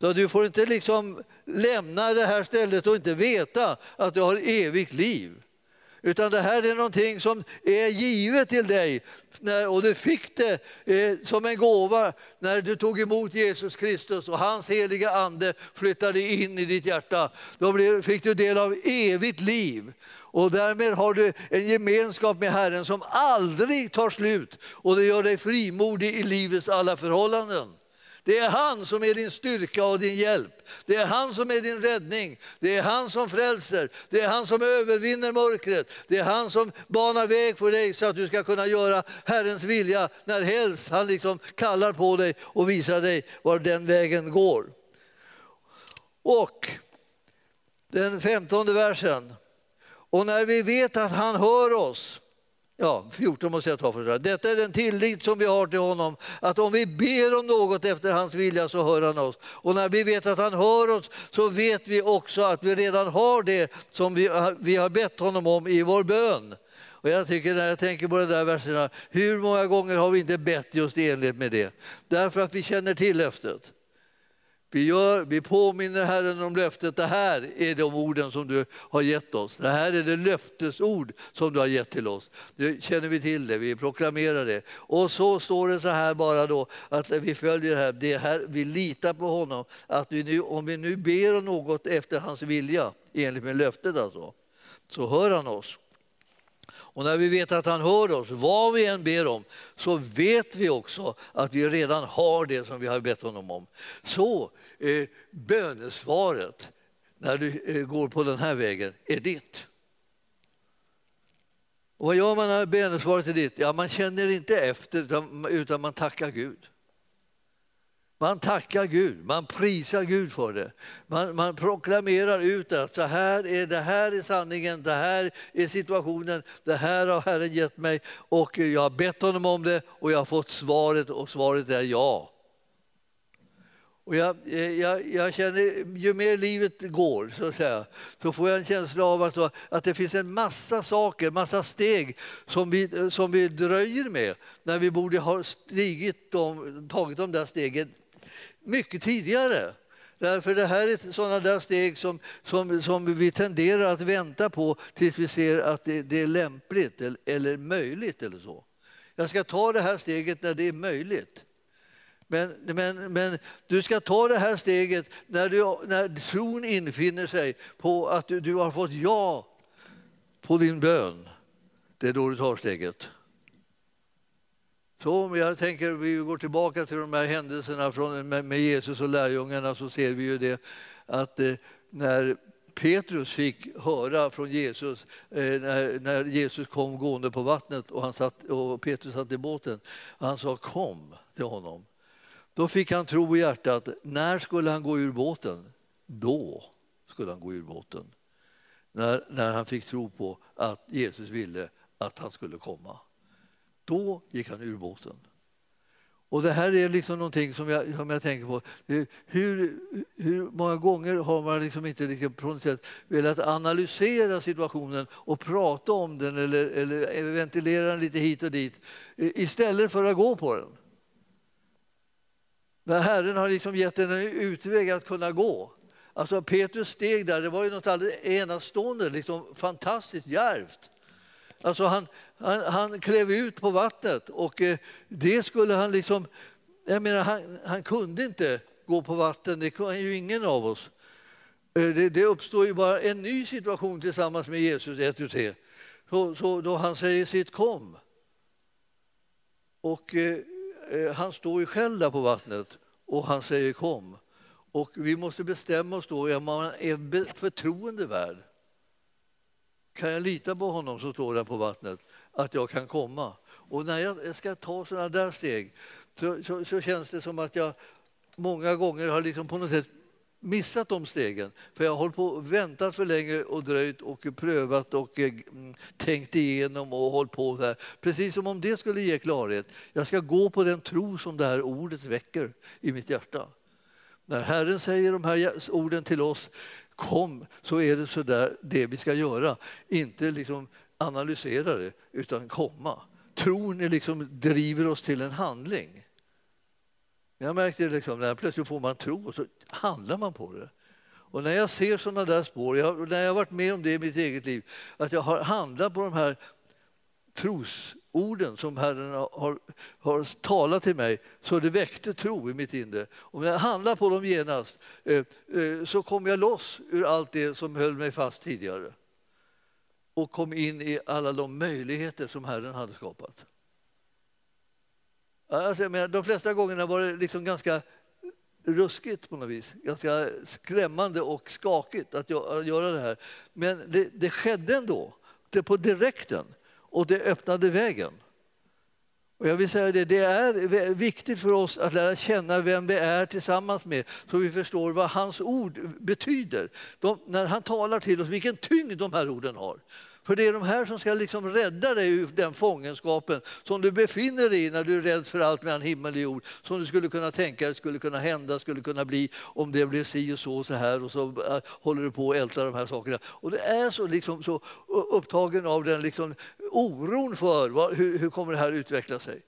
Så du får inte liksom lämna det här stället och inte veta att du har evigt liv. Utan det här är någonting som är givet till dig och du fick det eh, som en gåva när du tog emot Jesus Kristus och hans heliga ande flyttade in i ditt hjärta. Då fick du del av evigt liv. Och därmed har du en gemenskap med Herren som aldrig tar slut och det gör dig frimodig i livets alla förhållanden. Det är han som är din styrka och din hjälp. Det är han som är din räddning. Det är han som frälser. Det är han som övervinner mörkret. Det är han som banar väg för dig så att du ska kunna göra Herrens vilja när helst han liksom kallar på dig och visar dig var den vägen går. Och den femtonde versen. Och när vi vet att han hör oss Ja, 14 måste jag ta för Detta är den tillit som vi har till honom, att om vi ber om något efter hans vilja så hör han oss. Och när vi vet att han hör oss så vet vi också att vi redan har det som vi, eh, vi har bett honom om i vår bön. Och jag tycker när jag tänker på de där verserna, hur många gånger har vi inte bett just i enlighet med det? Därför att vi känner till löftet. Vi, gör, vi påminner Herren om löftet. Det här är de orden som du har gett oss. Det här är det löftesord som du har gett till oss. Nu känner vi till det, vi proklamerar det. Och så står det så här bara då, att vi följer det här. Det här vi litar på honom. Att vi nu, om vi nu ber om något efter hans vilja, enligt med löftet alltså, så hör han oss. Och när vi vet att han hör oss, vad vi än ber om, så vet vi också att vi redan har det som vi har bett honom om. Så eh, bönesvaret när du eh, går på den här vägen är ditt. Och vad gör man när bönesvaret är ditt? Ja, man känner inte efter utan, utan man tackar Gud. Man tackar Gud, man prisar Gud för det. Man, man proklamerar ut att så här är, det här är sanningen, det här är situationen, det här har Herren gett mig och jag har bett honom om det och jag har fått svaret och svaret är ja. Och jag, eh, jag, jag känner, ju mer livet går så, att säga, så får jag en känsla av att, att det finns en massa saker, massa steg som vi, som vi dröjer med när vi borde ha stigit de, tagit de där stegen mycket tidigare. Därför det här är sådana där steg som, som, som vi tenderar att vänta på tills vi ser att det, det är lämpligt eller, eller, möjligt. eller så. Jag ska ta det här steget när det är möjligt. Men, men, men du ska ta det här steget när, du, när tron infinner sig på att du, du har fått ja på din bön. Det är då du tar steget. Så om jag tänker, vi går tillbaka till de här händelserna från, med, med Jesus och lärjungarna så ser vi ju det att eh, när Petrus fick höra från Jesus eh, när, när Jesus kom gående på vattnet och, han satt, och Petrus satt i båten. Han sa kom till honom. Då fick han tro i hjärtat. När skulle han gå ur båten? Då skulle han gå ur båten. När, när han fick tro på att Jesus ville att han skulle komma. Då gick han ur båten. Och det här är liksom någonting som jag, som jag tänker på. Hur, hur många gånger har man liksom inte liksom på något sätt velat analysera situationen och prata om den eller, eller ventilera den lite hit och dit istället för att gå på den? När Herren har liksom gett en utväg att kunna gå. Alltså Petrus steg där, det var ju något alldeles enastående, liksom fantastiskt djärvt. Alltså han, han, han klev ut på vattnet och eh, det skulle han liksom... Jag menar, han, han kunde inte gå på vatten, det kan ju ingen av oss. Eh, det, det uppstår ju bara en ny situation tillsammans med Jesus, ett och tre. Så, så då han säger sitt kom. Och eh, eh, han står ju själv där på vattnet och han säger kom. Och vi måste bestämma oss då, om man är förtroendevärd. Kan jag lita på honom som står där på vattnet, att jag kan komma? Och när jag ska ta sådana där steg så, så, så, känns det som att jag många gånger har liksom på något sätt missat de stegen. För jag har hållit på och väntat för länge och dröjt och prövat och eh, mm, tänkt igenom och hållit på där. Precis som om det skulle ge klarhet. Jag ska gå på den tro som det här ordet väcker i mitt hjärta. När Herren säger de här orden till oss, kom, så är det så där det vi ska göra. Inte liksom analysera det, utan komma. Tron är liksom, driver oss till en handling. Jag märkte liksom, när plötsligt får man tro och så handlar man på det. Och när jag ser sådana där spår, jag, när jag har varit med om det i mitt eget liv, att jag har handlat på de här orden som Herren har, har talat till mig, så det väckte tro i mitt inre. Och när jag handlar på dem genast eh, eh, så kom jag loss ur allt det som höll mig fast tidigare och kom in i alla de möjligheter som Herren hade skapat. Alltså, jag menar, de flesta gångerna var det liksom ganska ruskigt på något vis. Ganska skrämmande och skakigt att göra det här. Men det, det skedde ändå, det på direkten, och det öppnade vägen. Och jag vill säga det, det är viktigt för oss att lära känna vem vi är tillsammans med så vi förstår vad hans ord betyder. De, när han talar till oss, vilken tyngd de här orden har. För det är de här som ska liksom rädda dig ur den fångenskapen som du befinner dig i när du är rädd för allt mellan himmel och jord. Som du skulle kunna tänka dig skulle kunna hända, skulle kunna bli om det blev si och så och så här. Och så eh, håller du på att älta de här sakerna. Och det är så, liksom, så eh, upptagen av den liksom, oron för vad, hur, hur kommer det här utveckla sig.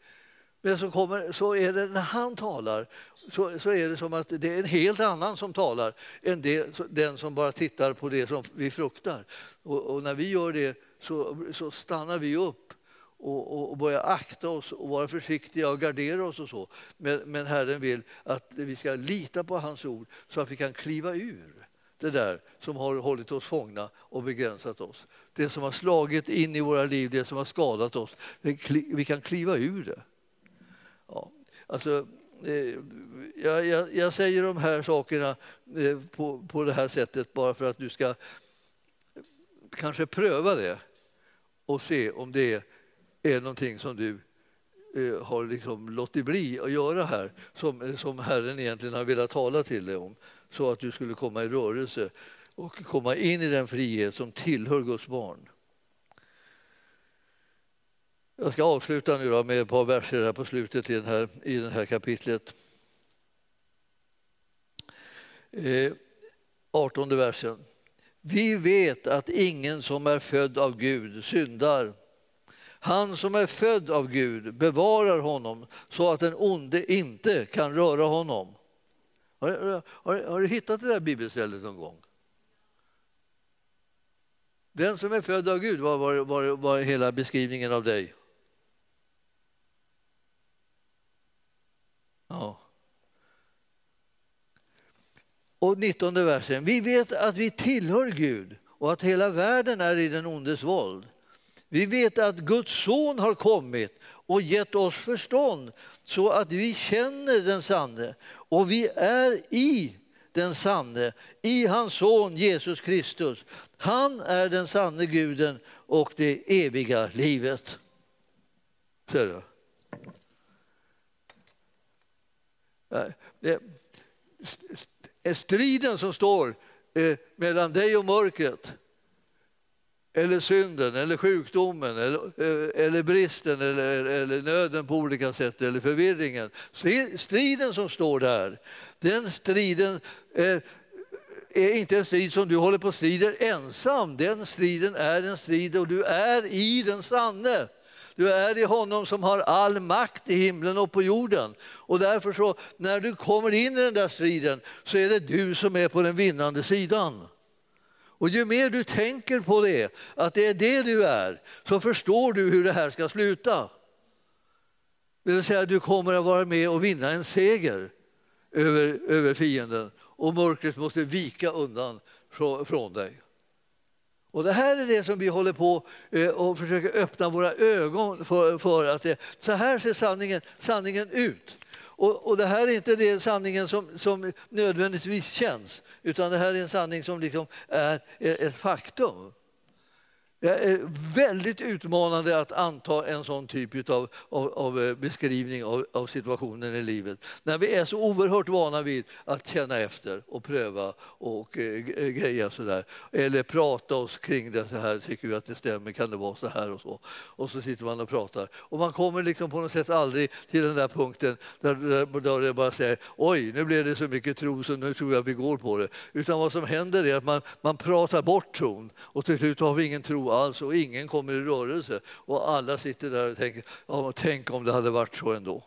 Men så, kommer, så är det när han talar så, så är det som att det är en helt annan som talar än det, den som bara tittar på det som vi fruktar. Och, och när vi gör det så, så stannar vi upp och, och börjar akta oss och vara försiktiga och gardera oss och så. Men, men Herren vill att vi ska lita på hans ord så att vi kan kliva ur det där som har hållit oss fångna och begränsat oss. Det som har slagit in i våra liv, det som har skadat oss. Vi kan kliva ur det. Ja, alltså, eh, jag, jag, jag, säger de här sakerna eh, på, på det här sättet bara för att du ska eh, kanske pröva det och se om det är någonting som du eh, har liksom låtit bli att göra här som, eh, som Herren egentligen har velat tala till dig om så att du skulle komma i rörelse och komma in i den frihet som tillhör Guds barn. Jag ska avsluta nu med ett par verser här på slutet i, den här, i det här kapitlet. Eh, 18 versen. Vi vet att ingen som är född av Gud syndar. Han som är född av Gud bevarar honom så att den onde inte kan röra honom. Har, har, har du hittat det där bibelstället någon gång? Den som är född av Gud var, var, var, var hela beskrivningen av dig. Ja. Och 19 versen. Vi vet att vi tillhör Gud och att hela världen är i den ondes våld. Vi vet att Guds son har kommit och gett oss förstånd så att vi känner den sanne och vi är i den sanne i hans son Jesus Kristus. Han är den sanne guden och det eviga livet. Ser du? Det är Eh, eh, striden som står eh, mellan dig och mörkret eller synden, eller sjukdomen, eller, eller bristen, eller, eller nöden på olika sätt, eller förvirringen. Striden som står där, den striden är, är inte en strid som du håller på och strider ensam. Den striden är en strid och du är i den sanne. Du är i honom som har all makt i himlen och på jorden. Och därför så, när du kommer in i den där striden så är det du som är på den vinnande sidan. Och ju mer du tänker på det, att det är det du är, så förstår du hur det här ska sluta. Det vill säga, du kommer att vara med och vinna en seger över, över fienden och mörkret måste vika undan från, från dig. Och det här är det som vi håller på eh, och försöker öppna våra ögon för. för att det, så här ser sanningen, sanningen ut. Och, och, det här är inte den sanningen som, som nödvändigtvis känns, utan det här är en sanning som liksom är ett faktum. Det eh, är väldigt utmanande att anta en sån typ av, av, av beskrivning av, av, situationen i livet. När vi är så oerhört vana vid att känna efter och pröva och eh, eh, greja sådär. Eller prata oss kring det så här, tycker vi att det stämmer, kan det vara så här och så. Och så sitter man och pratar. Och man kommer liksom på något sätt aldrig till den där punkten där, där, där det bara säger oj, nu blev det så mycket tro så nu tror jag vi går på det. Utan vad som händer är att man, man pratar bort tron och till slut har vi ingen tro alls och ingen kommer i rörelse. Och alla sitter där och tänker, ja, tänk om det hade varit så ändå.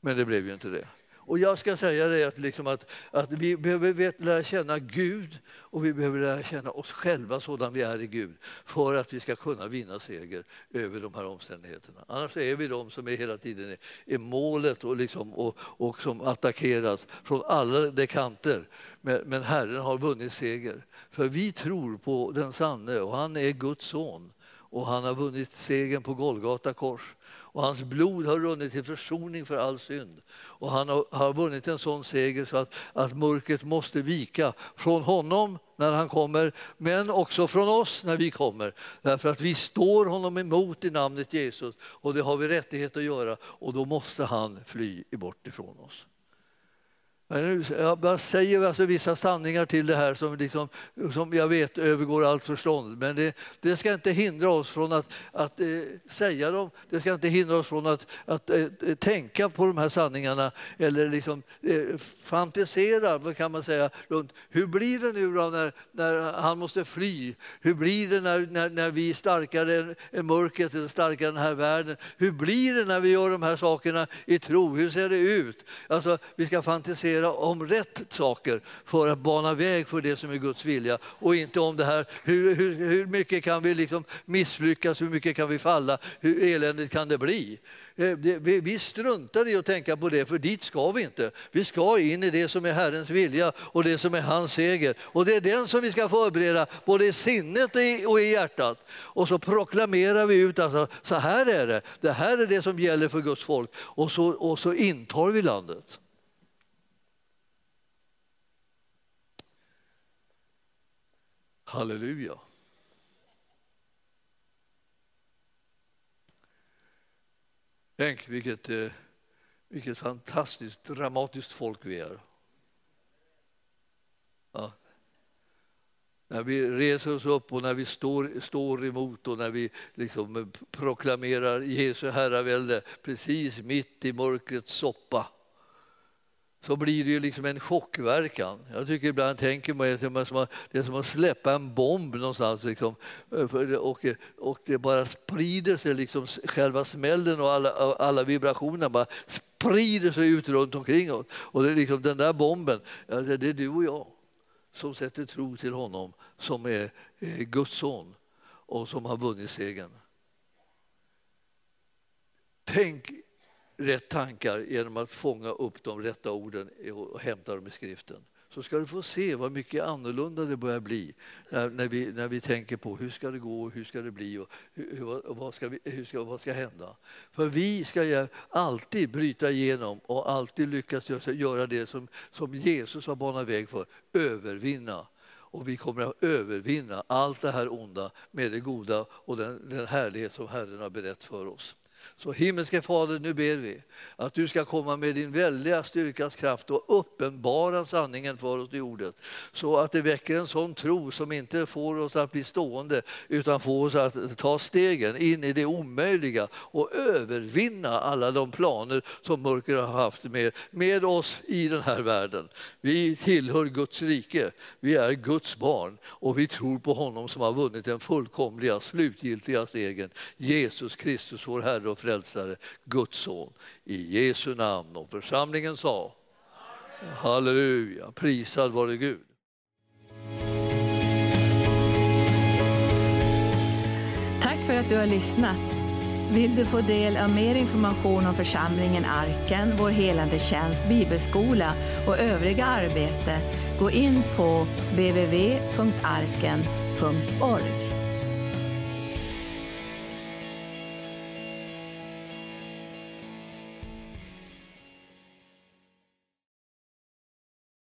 Men det blev ju inte det. Och jag ska säga det att, liksom att, att vi behöver lära känna Gud och vi behöver lära känna oss själva sådan vi är i Gud för att vi ska kunna vinna seger över de här omständigheterna. Annars är vi de som är hela tiden är målet och, liksom, och, och som attackeras från alla de kanter. Men, men Herren har vunnit seger. För vi tror på den sanne och han är Guds son och han har vunnit segern på Golgata kors och hans blod har runnit till försoning för all synd. Och han har, har vunnit en sån seger så att, att mörkret måste vika från honom när han kommer, men också från oss när vi kommer. Därför att vi står honom emot i namnet Jesus och det har vi rättighet att göra och då måste han fly bort ifrån oss. Jag bara säger alltså vissa sanningar till det här som, liksom, som jag vet övergår allt förstånd. Men det, det ska inte hindra oss från att, att eh, säga dem. Det ska inte hindra oss från att, att eh, tänka på de här sanningarna eller liksom, eh, fantisera, vad kan man säga, runt hur blir det nu då när, när han måste fly? Hur blir det när, när, när vi är starkare än, än mörkret, eller starkare än den här världen? Hur blir det när vi gör de här sakerna i tro? Hur ser det ut? Alltså, vi ska fantisera resonera om rätt saker för att bana väg för det som är Guds vilja och inte om det här hur, hur, hur mycket kan vi liksom misslyckas, hur mycket kan vi falla, hur eländigt kan det bli? Eh, vi struntar i att tänka på det, för dit ska vi inte. Vi ska in i det som är Herrens vilja och det som är hans seger. Och det är den som vi ska förbereda, både i sinnet och i hjärtat. Och så proklamerar vi ut att så här är det, det här är det som gäller för Guds folk. Och så, och så intar vi landet. Halleluja. Tänk vilket, eh, vilket fantastiskt dramatiskt folk vi är. Ja. När vi reser oss upp och när vi står, står emot och när vi liksom eh, proklamerar Jesu herravälde precis mitt i mörkrets soppa så blir det ju liksom en chockverkan. Jag tycker ibland tänker man att det är som att, släppa en bomb någonstans. Liksom. Eh, och, eh, och det bara sprider sig, liksom, själva smällen och alla, alla vibrationer bara sprider sig ut runt omkring oss. Och det är liksom den där bomben, det är du och jag som sätter tro till honom som är eh, Guds son och som har vunnit segern. Tänk rätt tankar genom att fånga upp de rätta orden och hämta dem i skriften så ska du få se vad mycket annorlunda det börjar bli när, när, vi, när vi tänker på hur ska det gå och hur ska det bli och hur, vad, ska vi, hur ska, vad ska hända. För vi ska alltid bryta igenom och alltid lyckas göra det som, som Jesus har banat väg för, övervinna och vi kommer att övervinna allt det här onda med det goda och den, den härlighet som Herren har berett för oss. Så himmelske Fader, nu ber vi att du ska komma med din väldiga styrkas kraft och uppenbara sanningen för oss i ordet. Så att det väcker en sån tro som inte får oss att bli stående utan får oss att ta stegen in i det omöjliga och övervinna alla de planer som mörker har haft med, med oss i den här världen. Vi tillhör Guds rike, vi är Guds barn och vi tror på honom som har vunnit den fullkomliga, slutgiltiga segern. Jesus Kristus, vår Herre och frälsare, Guds son. I Jesu namn. Och församlingen sa Amen. Halleluja, prisad vare Gud. Tack för att du har lyssnat. Vill du få del av mer information om församlingen Arken, vår helande tjänst, bibelskola och övriga arbete, gå in på www.arken.org.